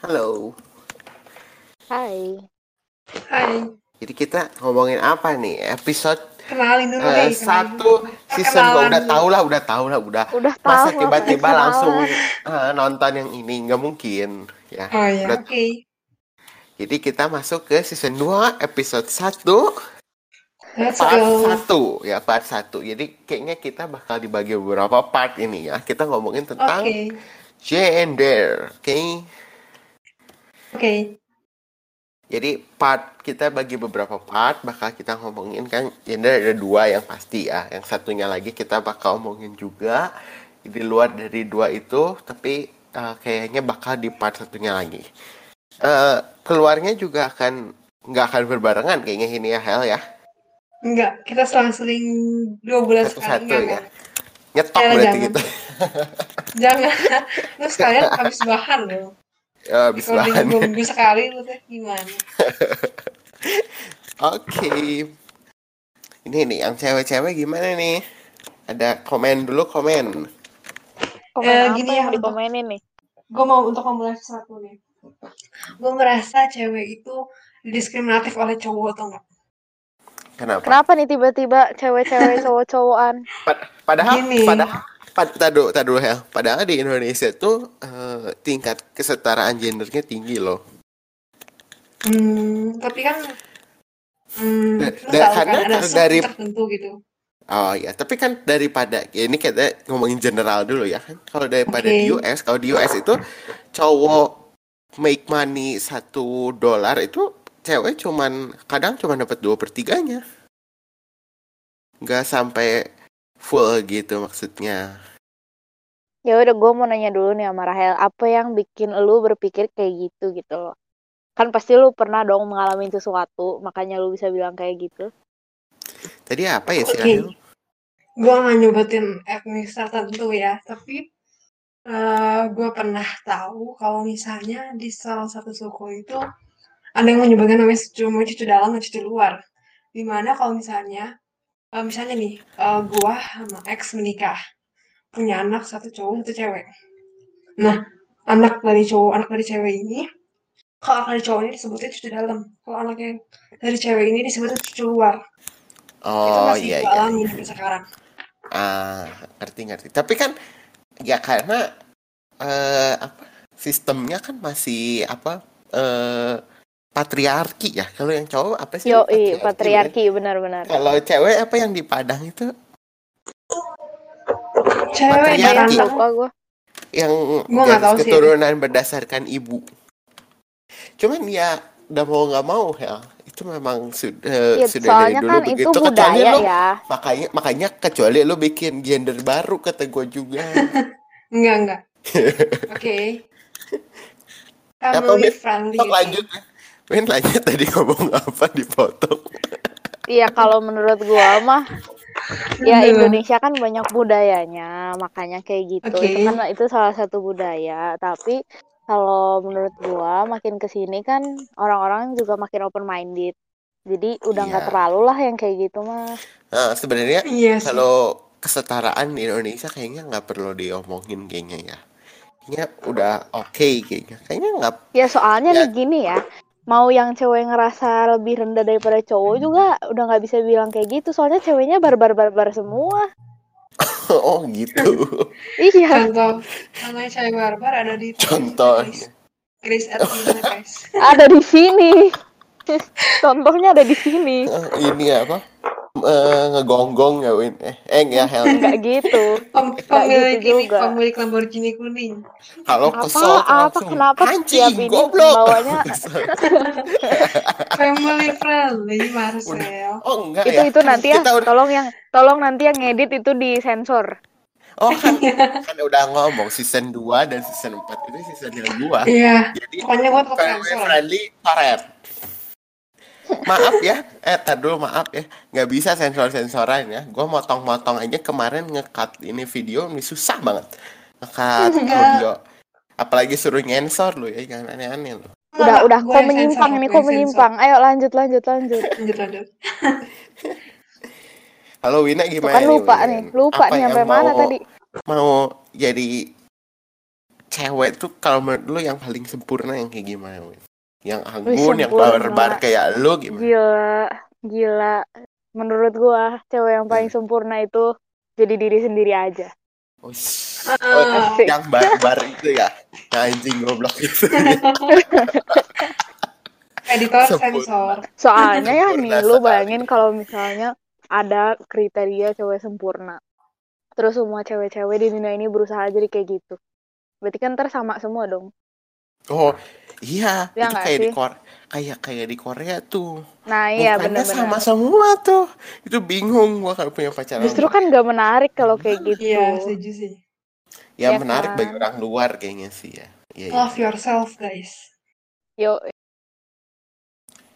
Halo. Hai. Hai. Jadi kita ngomongin apa nih? Episode Kenalin dulu eh, deh. kenalin satu dulu. season gua Perkenalan udah tahu lah, udah tahu lah, udah. Udah Masa tahu, tiba-tiba perkenalan. langsung eh, nonton yang ini nggak mungkin ya. Oh ya, Udah- oke. Jadi kita masuk ke season 2 episode 1 Let's part go. 1 ya part 1. Jadi kayaknya kita bakal dibagi beberapa part ini ya. Kita ngomongin tentang Oke. gender, oke? Oke. Jadi part kita bagi beberapa part bakal kita ngomongin kan gender ada dua yang pasti ya. Yang satunya lagi kita bakal ngomongin juga di luar dari dua itu tapi eh, kayaknya bakal di part satunya lagi. Eh keluarnya juga akan nggak akan berbarengan kayaknya ini ya Hel ya. Enggak, kita selang-seling dua bulan sekali Satu-satu enggak, ya. Nyetok Jangan, berarti jangan. gitu. Jangan. Lu sekalian habis bahan loh. Ya, habis dua minggu sekali lu tuh gimana? Oke. Ini nih yang cewek-cewek gimana nih? Ada komen dulu komen. Komen Eh, apa gini yang ya, dikomenin nih? Gue mau untuk memulai sesuatu nih. Gue merasa cewek itu diskriminatif oleh cowok atau enggak? Kenapa? Kenapa nih tiba-tiba cewek-cewek cowok-cowokan? Pad- padahal Gini. padahal pad, tadu, tadu, Hel. Padahal di Indonesia tuh eh, tingkat kesetaraan gendernya tinggi loh. Hmm, tapi kan hmm, Da- da- tahu karena kan ada dari- tertentu gitu. Oh ya, tapi kan daripada ya ini kita ngomongin general dulu ya kan. Kalau daripada Oke. di US, kalau di US itu cowok make money satu dolar itu cewek cuman kadang cuma dapat dua pertiganya. Nggak sampai full gitu maksudnya. Ya udah gue mau nanya dulu nih sama Rahel, apa yang bikin lu berpikir kayak gitu gitu loh? Kan pasti lu pernah dong mengalami sesuatu, makanya lu bisa bilang kayak gitu. Tadi apa ya sih Oke. Rahel? Gue nggak nyebutin etnis tertentu ya, tapi eh gue pernah tahu kalau misalnya di salah satu suku itu ada yang menyebutkan namanya cuma cucu dalam dan cucu luar. Di mana kalau misalnya, eh, misalnya nih, eh gue sama ex menikah, punya anak satu cowok satu cewek. Nah, anak dari cowok, anak dari cewek ini, kalau anak dari cowok ini disebutnya cucu dalam, kalau anak yang dari cewek ini disebutnya cucu luar. itu Oh masih iya gue iya. alami sampai sekarang. Ah, ngerti ngerti. Tapi kan ya karena eh apa sistemnya kan masih apa eh patriarki ya. Kalau yang cowok apa sih? Yo, bukan? patriarki benar-benar. Kalau cewek apa yang di Padang itu Cewek Patriarki. Yang anak lupa gue. yang Gua garis tahu sih. keturunan berdasarkan ibu. Cuman ya udah mau nggak mau ya itu memang sudah Ya, sudah dari soalnya dulu kan itu begitu kecuali budaya lo ya. makanya makanya kecuali lo bikin gender baru kata gue juga Enggak, enggak. Oke. Apa, Family friendly. Lanjut Win lanjut tadi ngomong apa dipotong Iya kalau menurut gua mah ya. Indonesia kan banyak budayanya, makanya kayak gitu. Oke. Itu kan itu salah satu budaya, tapi kalau menurut gua makin ke sini kan orang-orang juga makin open minded. Jadi udah nggak Iya. terlalu lah yang kayak gitu mah. Nah, sebenarnya Iya sih. kalau kesetaraan di Indonesia kayaknya nggak perlu diomongin kayaknya ya. Kayaknya udah oke kayaknya. Kayaknya nggak. Ya soalnya Ya. nih gini ya, mau yang cewek ngerasa lebih rendah daripada cowok juga udah nggak bisa bilang kayak gitu. Soalnya ceweknya barbar-barbar semua. oh gitu. Iya, Contoh, contohnya cewek barbar ada di Athena, guys. ada di sini. Contohnya ada di sini. Eh, ini apa? Eh, ngegonggong ya Win. Eh, eh ya Hel. Enggak gitu. Pem Nggak pemilik gitu ini, juga. pemilik Lamborghini kuning. Kalau Apa kesel apa langsung, kenapa anjing ini goblok. bawanya Family friendly, Marcel. oh enggak itu ya. itu nanti ya udah tolong yang tolong nanti yang ngedit itu disensor. Oh kan, kan udah ngomong season 2 dan season 4 itu season yang gua. Iya. Jadi Pokoknya gue tetap family sensor. friendly karet. Maaf ya, eh tar dulu maaf ya, nggak bisa sensor-sensoran ya. Gue motong-motong aja kemarin ngekat ini video ini susah banget ngekat audio. Apalagi suruh nyensor lu ya, jangan aneh-aneh lu. Udah udah kok menyimpang sensor, ini kok menyimpang. Ayo lanjut lanjut lanjut. sensor. Lanjut, lanjut. Halo Wina Tuh gimana kan lupa Win? nih, lupa Apa nih sampai mana mau- tadi. Mau jadi cewek tuh kalau menurut lu yang paling sempurna yang kayak gimana Win? Yang Wih, anggun yang sempurna. barbar kayak lu gimana Gila, gila. Menurut gua, cewek yang paling sempurna itu jadi diri sendiri aja. Oh, Asik. yang barbar itu ya yang anjing goblok itu Editor Sempurna. sensor. Soalnya ya nih, lu bayangin kalau misalnya ada kriteria cewek sempurna. Terus semua cewek-cewek di dunia ini berusaha jadi kayak gitu. Berarti kan ntar sama semua dong. Oh iya Ya itu kayak di sih? Korea kayak kayak di Korea tuh Nah iya mukanya sama semua tuh itu bingung gua kalau punya pacar Justru kan gak menarik kalau kayak gitu. Iya, setuju sih. yang ya menarik kan? bagi orang luar kayaknya sih ya Iya, iya. Love yourself, guys. Yo.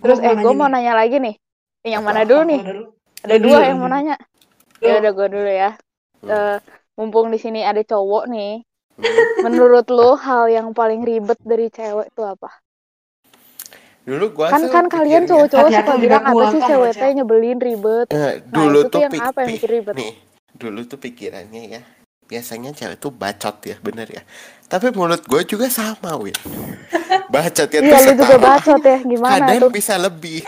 Terus Gua eh gue mau nanya lagi nih. Yang Apa? mana dulu Apa nih? dulu? Ada dua dulu, yang mau nanya. Ya udah gue dulu ya. Hmm. Eh, mumpung di sini ada cowok nih. Menurut lo hal yang paling ribet dari cewek itu apa? dulu gua Kan kan kalian cowok-cowok suka bilang apa sih kan, cewek teh nyebelin ribet. Eh, Nah, dulu itu tuh tuh yang apa yang bikin ribet? nih dulu tuh pikirannya ya biasanya cewek tuh bacot ya bener ya tapi mulut gue juga sama Win bacotnya Iya tuh lu juga bacot ya gimana kadang tuh? bisa lebih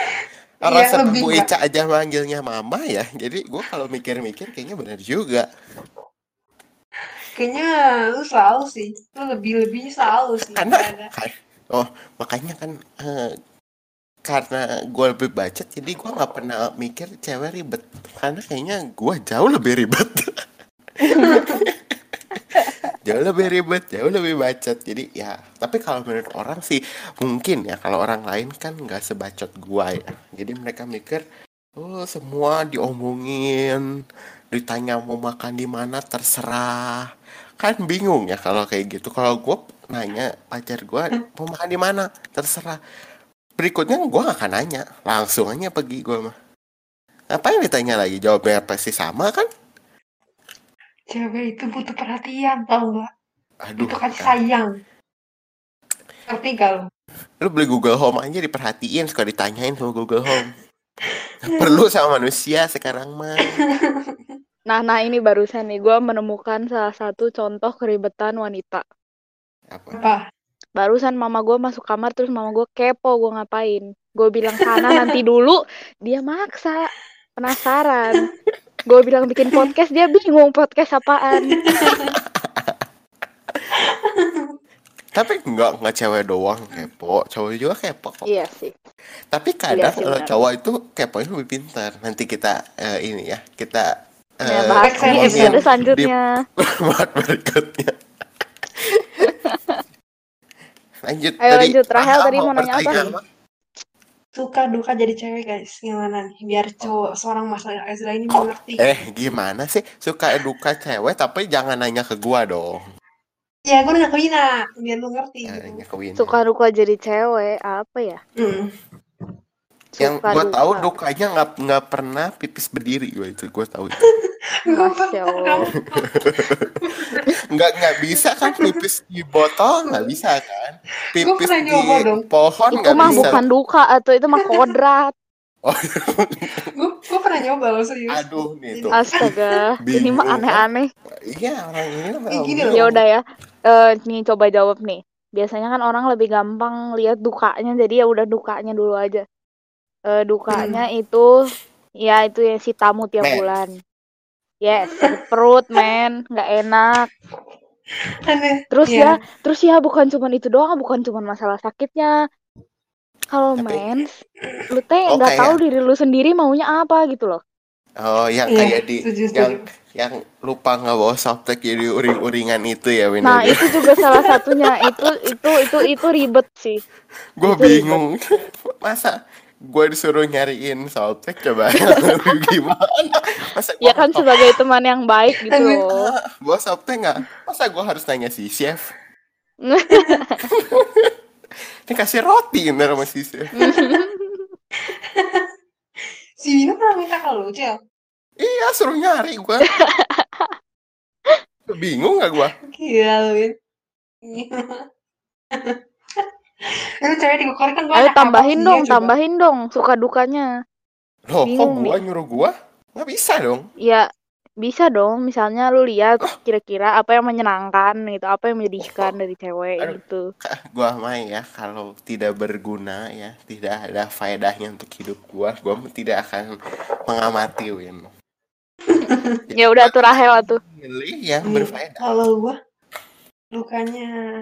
Iya, rasa lebih, Bu. Ica aja manggilnya mama ya jadi gue kalau mikir-mikir kayaknya bener juga Kayaknya lu selalu sih. Lu lebih-lebih selalu sih. karena kan- oh makanya kan eh, karena gue lebih bacot jadi gue nggak pernah mikir cewek ribet. Karena kayaknya gue jauh lebih ribet. Jauh lebih ribet jauh lebih bacot jadi ya tapi kalau menurut orang sih mungkin ya kalau orang lain kan nggak sebacot gua ya. Jadi mereka mikir oh semua diomongin ditanya mau makan di mana terserah kan bingung ya kalau kayak gitu. Kalau gua nanya pacar gua mau makan di mana? Terserah. Berikutnya gua gak akan nanya. Langsung aja pergi gua mah. Apa yang ditanya lagi? Jawabnya pasti sama kan? Cewek itu butuh perhatian, tau nggak? aduh kasih kan. sayang. Ngerti gak lu? lu beli Google Home aja diperhatiin suka ditanyain sama Google Home. Perlu sama manusia sekarang mah Nah, nah ini barusan nih gue menemukan salah satu contoh keribetan wanita. apa Apa? Barusan mama gue masuk kamar terus mama gue kepo gue ngapain. Gue bilang sana nanti dulu, dia maksa. Penasaran. Gue bilang bikin podcast, dia bingung podcast apaan. tapi nggak nggak cewek doang kepo cowok juga kepo kok Iya sih. tapi kadang Iya sih, kalau cowok itu keponya lebih pintar nanti kita eh, ini ya kita Ya, eh, bahas di ngomongin episode selanjutnya. part berikutnya lanjut Ayo tadi lanjut, Rahel tadi mau nanya apa? Suka duka jadi cewek guys. Gimana nih? Biar cowok seorang Mas Ezra ini mengerti. eh gimana sih suka duka cewek tapi jangan nanya ke gua dong Ya gue nanya ke Wina. Biar lu ngerti. Eh, gitu. Suka duka jadi cewek apa ya? Hmm. Yang gue duka. tahu dukanya nggak nggak pernah pipis berdiri gue itu gue tahu itu Masya Allah. nggak nggak bisa kan pipis di botol nggak bisa kan pipis di dong. pohon Itu nggak mah bisa bukan duka atau itu mah kodrat. oh gue gue pernah nyoba loh serius. aduh nih tuh Astaga, ini mah aneh-aneh. iya orang ini Ih, gini bingung. Ya udah ya. Eh nih coba jawab nih. Biasanya kan orang lebih gampang lihat dukanya, jadi ya udah dukanya dulu aja. Eh dukanya itu ya itu yang si tamu tiap Men. bulan. Yes, sakit perut, men, nggak enak. Aneh. Terus Iya. ya, terus ya bukan cuman itu doang, bukan cuman masalah sakitnya. Kalau Tapi- mens, lu teh Oh, nggak kayak- tahu diri lu sendiri maunya apa gitu loh. oh yang Iya, kayak di setuju, yang yang lupa nggak bawa softtek jadi uring-uringan itu ya Win Nah, itu juga salah satunya. Itu itu itu itu ribet sih. gue bingung masa gue disuruh nyariin softtek coba. Gimana? Masa Ya kan sebagai teman yang baik gitu. Loh. gue softtek nggak? Masa gue harus nanya si chef? Ini kasih roti ntar sama si chef. Si Wina pernah minta ke lu, Cel? iya suruh nyari gue bingung gak gue Gila lu, Itu cewek di Korea kan Ayo tambahin dong, coba? tambahin dong suka dukanya. loh kok Bingung gue nih. nyuruh gue nggak bisa dong Ya Bisa dong, misalnya lu lihat kira-kira apa yang menyenangkan gitu, apa yang menyedihkan dari cewek Aduh. gitu. gua main ya kalau tidak berguna ya tidak ada faedahnya untuk hidup gua gua tidak akan mengamati Win Ya udah tuh Rahel tuh. pilih yang Nih, berfaedah Kalau gua lukanya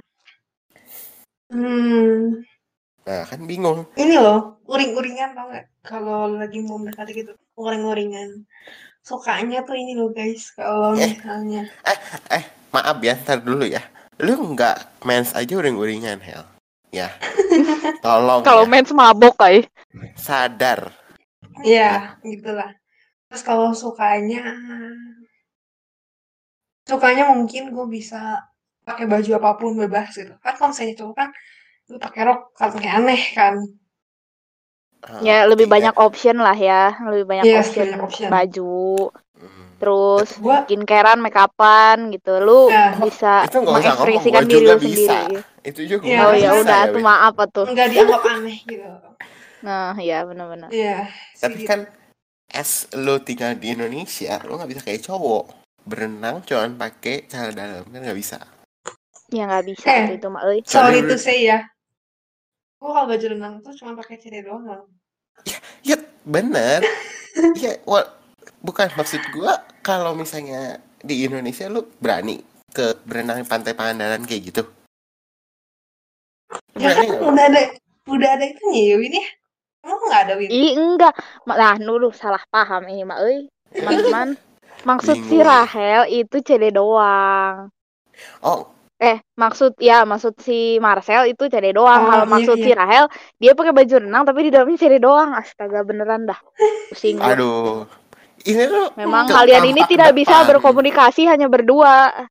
hmm. Nah kan bingung. Ini loh uring-uringan tau gak kalau lagi mau mendekati gitu uring-uringan. Sukanya tuh ini loh guys kalau Eh. misalnya. Eh maaf ya ntar dulu ya. Lu nggak mens aja uring-uringan hell ya. Tolong Kalau ya. mens mabok kayak. sadar. Ya gitulah. Terus kalau sukanya sukanya mungkin gue bisa pakai baju apa pun bebas gitu kan kalau misalnya cowok kan lu pakai rok kan kayak aneh kan Ah, Ya lebih tidak. banyak option lah ya, lebih banyak Iya, option, banyak option. baju, Hmm. terus gue skincarean, make upan gitu. Lu Ya. bisa itu mengekspresikan gua diri juga lu bisa sendiri. gitu. itu juga Iya, gua Oh ya udah, ya, tuh maaf tuh. nggak dianggap aneh gitu Nah, ya benar-benar. iya tapi kan as lu tinggal di Indonesia lu nggak bisa kayak cowok berenang cuman pakai celana dalam kan nggak bisa Ya nggak bisa Eh. itu mah euy. sorry Sorry. to say ya gue kalau baju renang tuh cuma pakai CD doang ya bener ya wal- bukan maksud gua kalau misalnya di Indonesia lu berani ke berenang di pantai Pangandaran kayak gitu ya berani kan udah ada udah ada itunya ya Win ya emang nggak ada Win Ih enggak. Nah, dulu salah paham ini mah euy. Teman-teman. Maksud si Bingung. Rahel itu CD doang. oh Eh, maksud ya maksud si Marcel itu CD doang. Oh, Kalau iya, maksud si iya. Rahel, dia pakai baju renang tapi di dalamnya CD doang. Astaga, beneran dah. Pusing aduh ini tuh Memang kalian ini tidak bisa depan. berkomunikasi hanya berdua.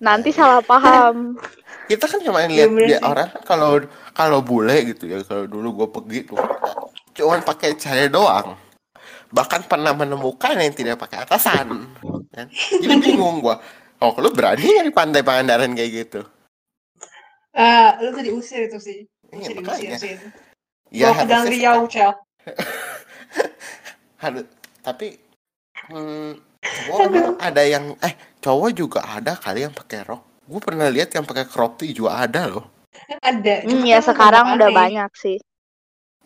Nanti salah paham. kita kan cuma Iya, lihat dia sih. orang kalau kalau bule gitu ya kalau dulu gue pergi tuh cuman pakai cara doang bahkan pernah menemukan yang tidak pakai atasan kan? jadi bingung gue oh lu berani nggak di pantai Pangandaran kayak gitu? Eh, lu tuh diusir itu sih. Iya, diusir makanya. sih ya Bawa harusnya Riau Cel. Harus tapi hmm, cowok ada yang eh cowok juga ada kali yang pakai rok. Gue pernah lihat yang pakai crop tee juga ada loh. Ada Hmm, ya kan sekarang udah aneh. banyak sih.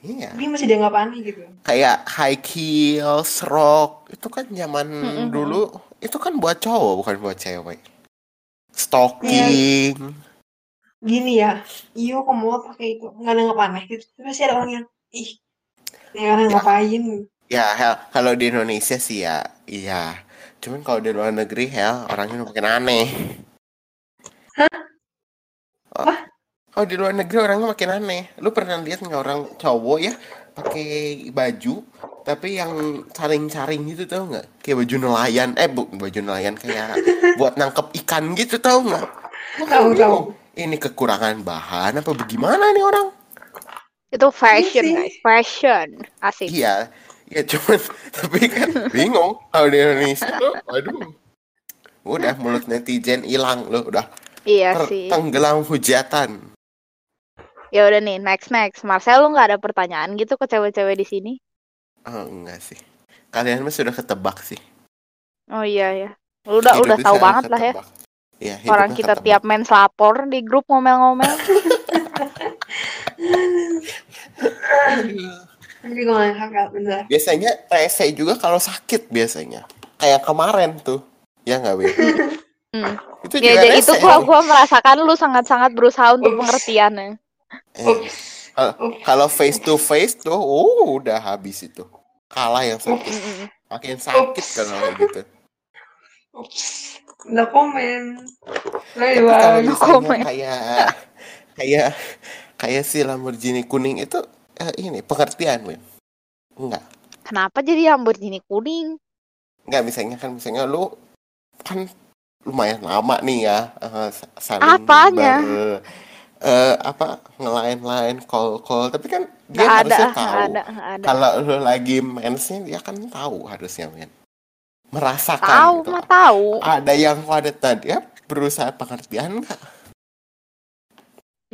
iya. Dia masih dianggap aneh gitu. Kayak high heels, rock itu kan zaman Mm-mm. dulu itu kan buat cowok bukan buat cewek. Stocking, gini ya iyo kamu mau pakai itu nggak dianggap aneh gitu masih ada orang yang ih ini orang ngapain ya hell kalau di Indonesia sih ya iya. Cuman kalau di luar negeri hell orangnya udah makin aneh. Oh, di luar negeri orangnya makin aneh. Lu pernah lihat nggak orang cowok ya pakai baju tapi yang caring-caring gitu tau nggak? Kayak baju nelayan, eh bu, baju nelayan kayak buat nangkep ikan gitu tau nggak? Tahu, bingung, Ini kekurangan bahan apa bagaimana nih orang? Itu fashion, sih. guys. Fashion. Asik. Iya, ya cuman tapi kan bingung kalau di Indonesia aduh, udah mulut netizen hilang loh, udah Iya sih. tenggelam hujatan. Ya udah nih, next next. Marcel lu nggak ada pertanyaan gitu ke cewek-cewek di sini? Oh, enggak sih. Kalian mah sudah ketebak sih. Oh iya ya. Lu udah Hidup udah tahu banget lah ya. ketebak. Iya, Orang kita ketebak. tiap main lapor di grup ngomel-ngomel. Biasanya rese juga kalau sakit biasanya. Kayak kemarin tuh. Ya nggak, Win? Hmm. Itu Ya juga jadi itu gua gua merasakan lu sangat-sangat berusaha untuk pengertiannya. Eh, Ups. kalau- face to face tuh, uh, udah habis itu. Kalah yang sakit. Makin sakit kalau kayak gitu. Ups. udah komen Tapi kalau. No comment. kayak kayak kayak si Lamborghini kuning itu eh, ini pengertian, Win. Enggak. Kenapa jadi Lamborghini kuning? Enggak, misalnya kan misalnya lu kan lumayan lama nih ya eh, sa- saling Apanya? ber- eh, apa ngelain-lain call-call tapi kan dia ada, harusnya tahu ada, ada. kalau lu lagi mensnya dia kan tahu harusnya men merasakan Tahu gitu mah tahu. ada yang pada tadi ya berusaha pengertian nggak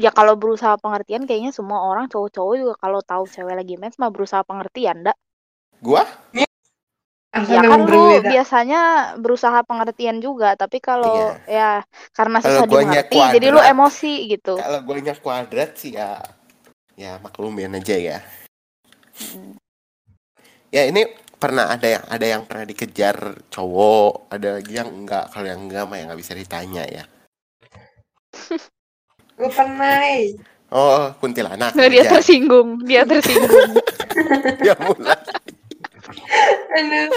Ya kalau berusaha pengertian kayaknya semua orang cowok-cowok juga kalau tahu cewek lagi mens mah berusaha pengertian, dak. gua Ya yang kan lu biasanya berusaha pengertian juga, tapi kalau ya karena susah guanya dimengerti, jadi lu kuadrat. emosi gitu. Kalau gue kuadrat sih ya ya maklumin aja ya. Mm. Ya ini pernah ada yang ada yang pernah dikejar cowok, ada lagi yang enggak. Kalau yang enggak mah ya nggak bisa ditanya ya. Gue pernah. eh. Oh, kuntilanak. Nah, dia tersinggung, dia tersinggung. Ya mulai. Aduh.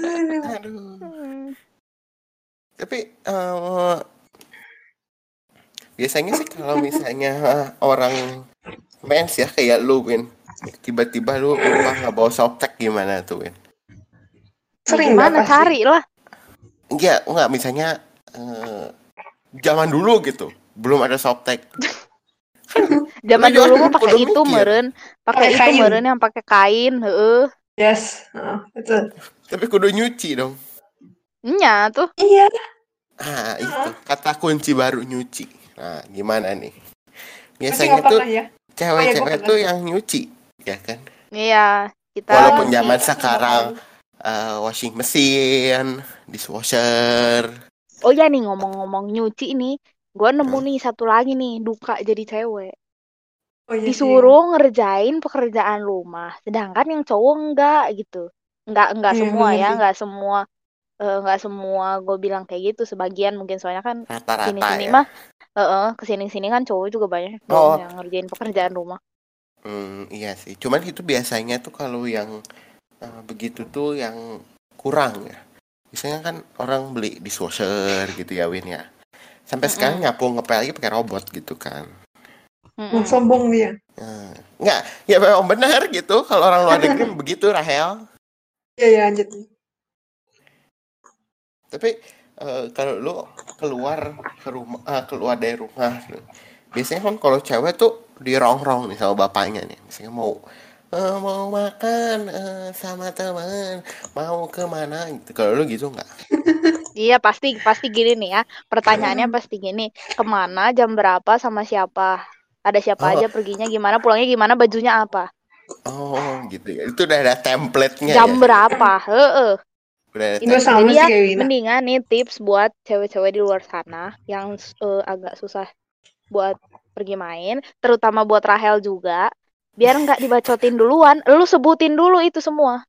Aduh. Aduh. Tapi eh, biasanya sih kalau misalnya orang mens ya kayak lu Win tiba-tiba lu lupa nggak bawa softtek gimana tuh Win? Sering pasti? cari lah. Enggak, enggak misalnya eh, zaman dulu gitu belum ada softtek. Zaman Lu dulu mah pakai itu meren, pakai itu meren yang pakai kain, heeh. Yes. Heeh, betul. Tapi kudu nyuci dong. Nya tuh. Iya. Ah itu kata kunci baru nyuci. Nah gimana nih? Biasanya tuh ya. cewek-cewek pernah. tuh yang nyuci, ya kan? Iya, kita Walaupun Iya, zaman iya, sekarang eh, washing mesin, dishwasher. Oh ya nih ngomong-ngomong nyuci nih, gua nemu Hmm. nih satu lagi nih duka jadi cewek. Oh, iya sih. Disuruh ngerjain pekerjaan rumah, sedangkan yang cowok enggak gitu. Enggak enggak Iya, semua ya, sih. enggak semua eh, enggak semua gue bilang kayak gitu, sebagian mungkin soalnya kan sini-sini ya. mah heeh, ke sini-sini kan cowok juga banyak Oh. yang ngerjain pekerjaan rumah. Hmm, iya sih. Cuman itu biasanya tuh kalau yang eh, begitu tuh yang kurang ya. Biasanya kan orang beli dishwasher gitu ya Win ya. Sampai sekarang nyapu ngepel lagi pakai robot gitu kan. Mm-mm. sombong dia. Enggak, ya memang benar gitu. Kalau orang luar negeri begitu Rahel. Iya, iya, lanjut. Tapi eh, kalau lu keluar ke rumah, eh, keluar dari rumah, biasanya kan kalau cewek tuh dirongrong nih sama bapaknya nih. Misalnya mau eh, mau makan eh, sama teman, mau ke mana gitu. Kalau lu gitu nggak? Iya pasti pasti gini nih ya. Pertanyaannya pasti gini, ke mana, jam berapa, sama siapa? Ada siapa Oh. aja perginya gimana, pulangnya gimana, bajunya apa? Oh gitu ya. Itu udah ada template-nya Jam ya. berapa? Heeh. Udah ada Ini sama sih ya Wina. mendingan nih tips buat cewek-cewek di luar sana yang eh, agak susah buat pergi main, terutama buat Rahel juga, biar nggak dibacotin duluan, lu sebutin dulu itu semua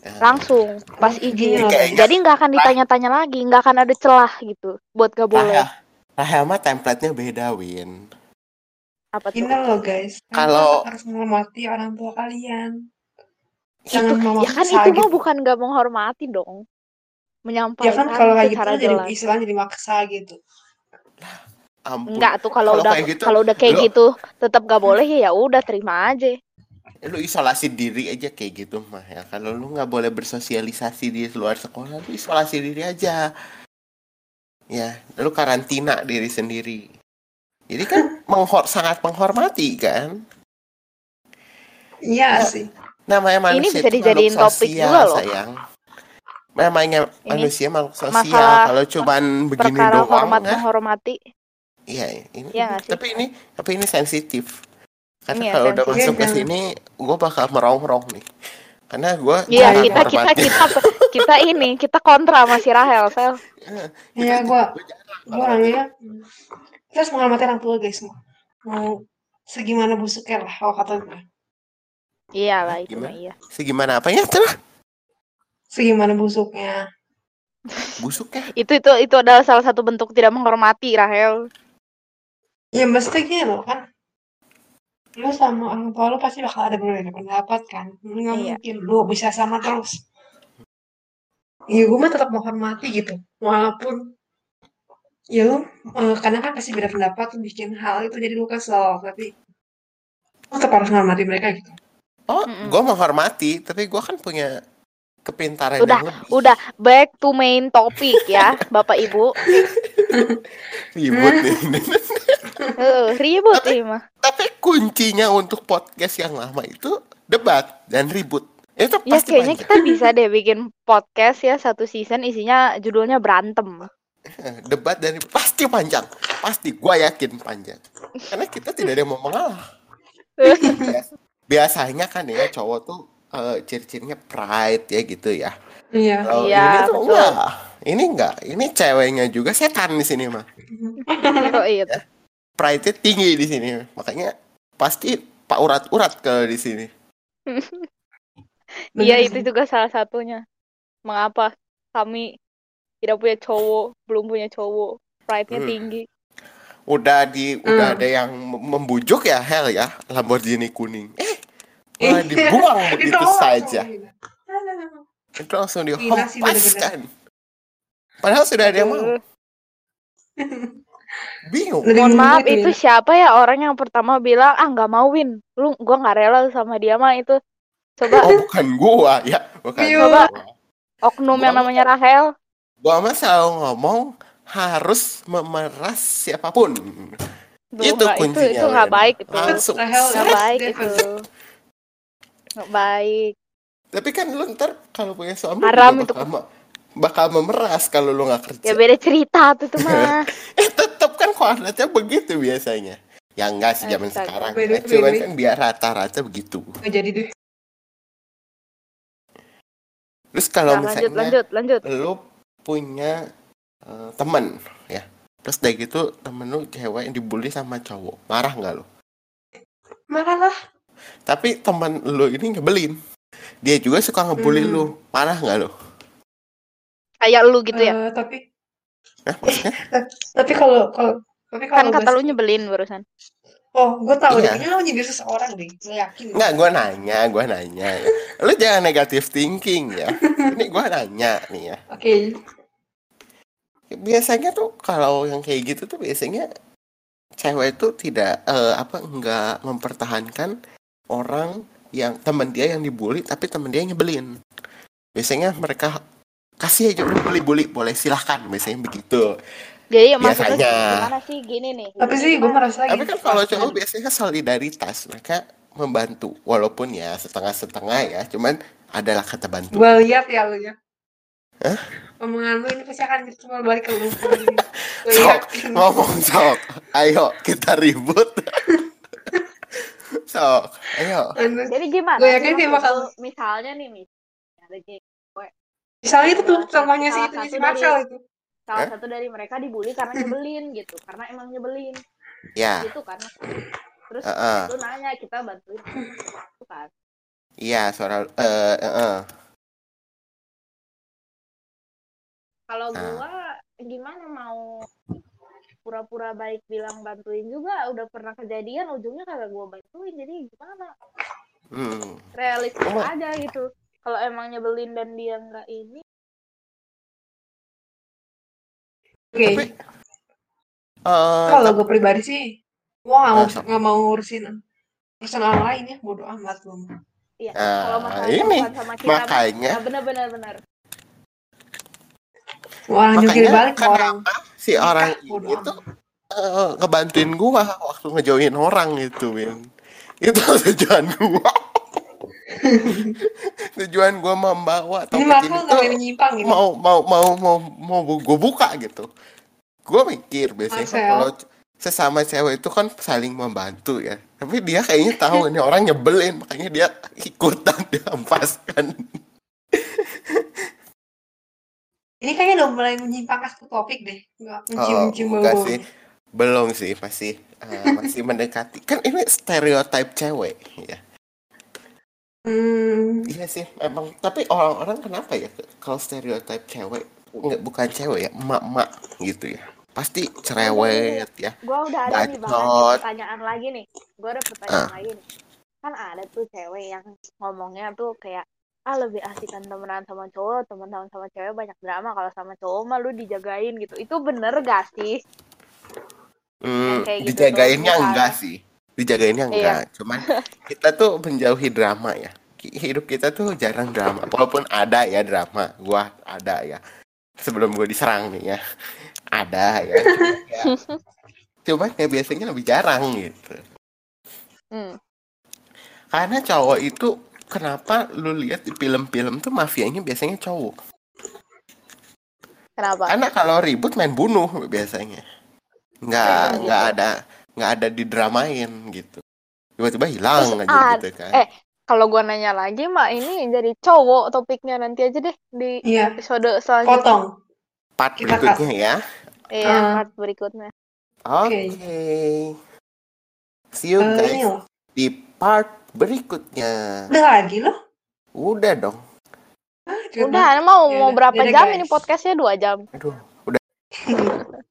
Eh, langsung pas Oh, izin. iya. Jadi nggak akan ditanya-tanya lagi, nggak akan ada celah gitu buat gak boleh. Rahel, Rahel mah template-nya beda, Win. Apa tuh? loh guys. Kalau- harus menghormati orang tua kalian. Itu, Jangan memaksa ya kan itu mah gitu. bukan gak menghormati dong. Ya Menyampaikan kan kalau kayak gitu jadi jelas. istilahnya jadi maksa gitu. Ampun. Enggak tuh kalau Kalau udah kayak gitu, kalau udah kayak lu- gitu tetap gak boleh ya udah terima aja. lu isolasi diri aja kayak gitu mah ya kalau lu nggak boleh bersosialisasi di luar sekolah lu isolasi diri aja ya lu karantina diri sendiri jadi kan menghor sangat menghormati kan Iya Ya, sih. namanya Ini manusia bisa itu makhluk dijadiin topik sosial, juga loh. sayang namanya Ini manusia makhluk sosial kalau cuman begini Perkara doang hormat ya menghormati. iya ini Iya sih? tapi ini tapi ini sensitif karena Iya, kalau udah masuk ke Iya, sini gue bakal merongrong nih karena gue Iya kita kita kita kita ini kita kontra sama si Rahel, Sel. Iya gua gua orangnya kita harus menghormati orang tua guys mau mau segimana busuknya lah kalau kata gue Iya lah itu Gimana? mah iya. segimana apanya tuh segimana busuknya busuk ya Itu itu itu adalah salah satu bentuk tidak menghormati Rahel. ya mesti gini loh kan lu sama orang tua lu pasti bakal ada berbeda pendapat kan nggak Iya. mungkin lu bisa sama terus ya gue mah tetap menghormati gitu walaupun ya lu eh, kadang kan pasti beda pendapat tuh bikin hal itu jadi lu kesel tapi lu tetap harus menghormati mereka gitu oh Mm-mm. gue menghormati tapi gue kan punya kepintaran Udah, yang lebih Udah back to main topic ya, Bapak Ibu. ribut nih Heeh, ribut ini mah. tapi kuncinya untuk podcast yang lama itu debat dan ribut itu Ya pasti kayaknya panjang. kita bisa deh bikin podcast ya satu season isinya judulnya berantem. Debat dan ribut. pasti panjang pasti gue yakin panjang karena kita tidak ada yang mau mengalah Bias- biasanya kan ya cowok tuh eh, ciri-cirinya pride ya gitu ya. Iya. Kalau Iya, ini tuh betul. enggak. Ini enggak. Ini ceweknya juga setan di sini mah. Oh iya. tuh. Pride-nya tinggi di sini. Makanya pasti pak urat-urat kalau di sini. Iya itu juga salah satunya. Mengapa kami tidak punya cowok, belum punya cowok, pride-nya Hmm. tinggi. Udah di udah Hmm. ada yang mem- membujuk ya hell ya Lamborghini kuning. Eh malah dibuang begitu saja. Itu langsung dihempaskan. Padahal sudah ada yang mau. Bingung. Mohon maaf gitu ya. itu siapa ya orang yang pertama bilang ah nggak mau win, lu gua nggak rela sama dia mah itu. Coba Oh bukan gua ya, bukan Iya. gua. oknum yang namanya Rahel. Gua mah selalu ngomong harus memeras siapa pun. Duh, Itu nggak, itu kuncinya, itu nggak Wen. baik itu. Langsung. Nggak baik itu. Nggak baik. Tapi kan lu ntar kalau punya suami Haram itu. bakal, bakal memeras kalau lu nggak kerja. Ya beda cerita tuh tuh mah. Eh tetap kan kodratnya begitu biasanya. Ya enggak sih zaman Astaga. sekarang. Beda, Ya. Cuman beda. kan biar rata-rata begitu. Nggak jadi deh. Terus kalau Nah, lanjut misalnya lanjut lanjut. lu punya eh, temen ya. Terus dari gitu temen lu cewek yang dibully sama cowok. Marah nggak lu? Marah lah. Tapi temen lu ini nyebelin. Dia juga suka ngebully Hmm. lu. Marah nggak lu? Kayak lu gitu ya. Eh, tapi Hah, tapi kalau kalau tapi Kan kalau kata gua lu nyebelin barusan. Oh, gue tahu Iya. deh. Kayaknya lo nyindir seseorang deh. Gue yakin. Nggak, gue nanya, gue nanya. Lu jangan negatif thinking ya. Ini gue nanya nih ya. Oke. Biasanya tuh kalau yang kayak gitu tuh biasanya cewek itu tidak eh, apa nggak mempertahankan orang yang teman dia yang dibully tapi teman dia nyebelin. Biasanya mereka kasih aja udah bully-bully boleh silahkan biasanya begitu. Jadi maksudnya Biasanya. gimana sih gini nih. Tapi sih gue merasa Tapi gini, kan kalau cowok biasanya solidaritas mereka membantu walaupun ya setengah-setengah ya cuman adalah kata bantu. Gue lihat ya lu ya. Hah? Omongan lu ini pasti akan cuma balik ke lu. Sok, ngomong sok. Ayo kita ribut. sok, ayo. Jadi gimana? Gue sih yakin dia bakal- misalnya nih misalnya ada Misalnya itu tuh contohnya si satu itu si Marcel itu. Salah Eh? satu dari mereka dibully karena nyebelin gitu, karena emang nyebelin Ya, gitu kan. Terus Heeh. lu nanya kita bantuin gitu kan. iya suara eh eh, eh. Kalau Ah. gua gimana mau pura-pura baik bilang bantuin juga udah pernah kejadian ujungnya kagak gua bantuin jadi gimana Hmm. realistis Oh. aja gitu kalau emang nyebelin dan dia nggak ini Oke. Tapi eh Kalau gue pribadi sih, gue nggak mau Ah, sama. nggak mau ngurusin urusan orang lain ya, bodo amat gue. iya Ah, kalau ini sama kita mah, makanya nah, bener bener bener Orang jungkir balik ke orang. si orang bodo ini tuh eh, ngebantuin gua waktu ngejauhin orang itu, Win. Itu tujuan gua. tujuan gua membawa Ini topik ini nggak tuh mau menyimpang gitu. mau mau mau mau mau gue buka gitu. Gue mikir biasanya kan kalau sesama cewek itu kan saling membantu ya. Tapi dia kayaknya tahu ini orang nyebelin makanya dia ikutan dihempaskan Ini kayaknya udah mulai menyimpang ke topik deh. Nggak oh mencium-cium bau sih. belum sih masih eh, masih mendekati. Kan ini stereotip cewek ya Hmm. iya sih emang. Tapi orang-orang kenapa ya kalau stereotip cewek nggak bukan cewek ya emak-emak gitu ya. Pasti cerewet ya. Gua udah ada nih Bacot. pertanyaan lagi nih. Gua ada pertanyaan Ah. lagi nih. Kan ada tuh cewek yang ngomongnya tuh kayak ah lebih asikan temenan sama cowok teman-teman sama cewek banyak drama kalau sama cowok mah lu dijagain gitu. Itu bener gak sih? Hmm, gitu dijagainnya tuh, enggak sih. Dijagainnya Iya. enggak. Cuman kita tuh menjauhi drama ya. Hidup kita tuh jarang drama. Walaupun ada ya drama. Gua ada ya. Sebelum gua diserang nih ya. Ada ya. Ya, cuman ya biasanya lebih jarang gitu. hmm. Karena cowok itu kenapa lu lihat di film-film tuh mafianya biasanya cowok. kenapa Karena kalau ribut main bunuh biasanya. Nggak nggak gitu. ada nggak ada didramain gitu. Tiba-tiba hilang Terus aja gitu kan. eh, Kalau gua nanya lagi mah ini jadi cowok topiknya nanti aja deh di Iya. episode selanjutnya. Potong. Part Kita berikutnya ya. Iya, Ah. part berikutnya. Oke. See you Eh, guys di part berikutnya. Udah lagi loh. Udah dong. Ah. Udah, mau mau Yaudah, berapa jam guys. ini podcastnya dua jam. Aduh, udah.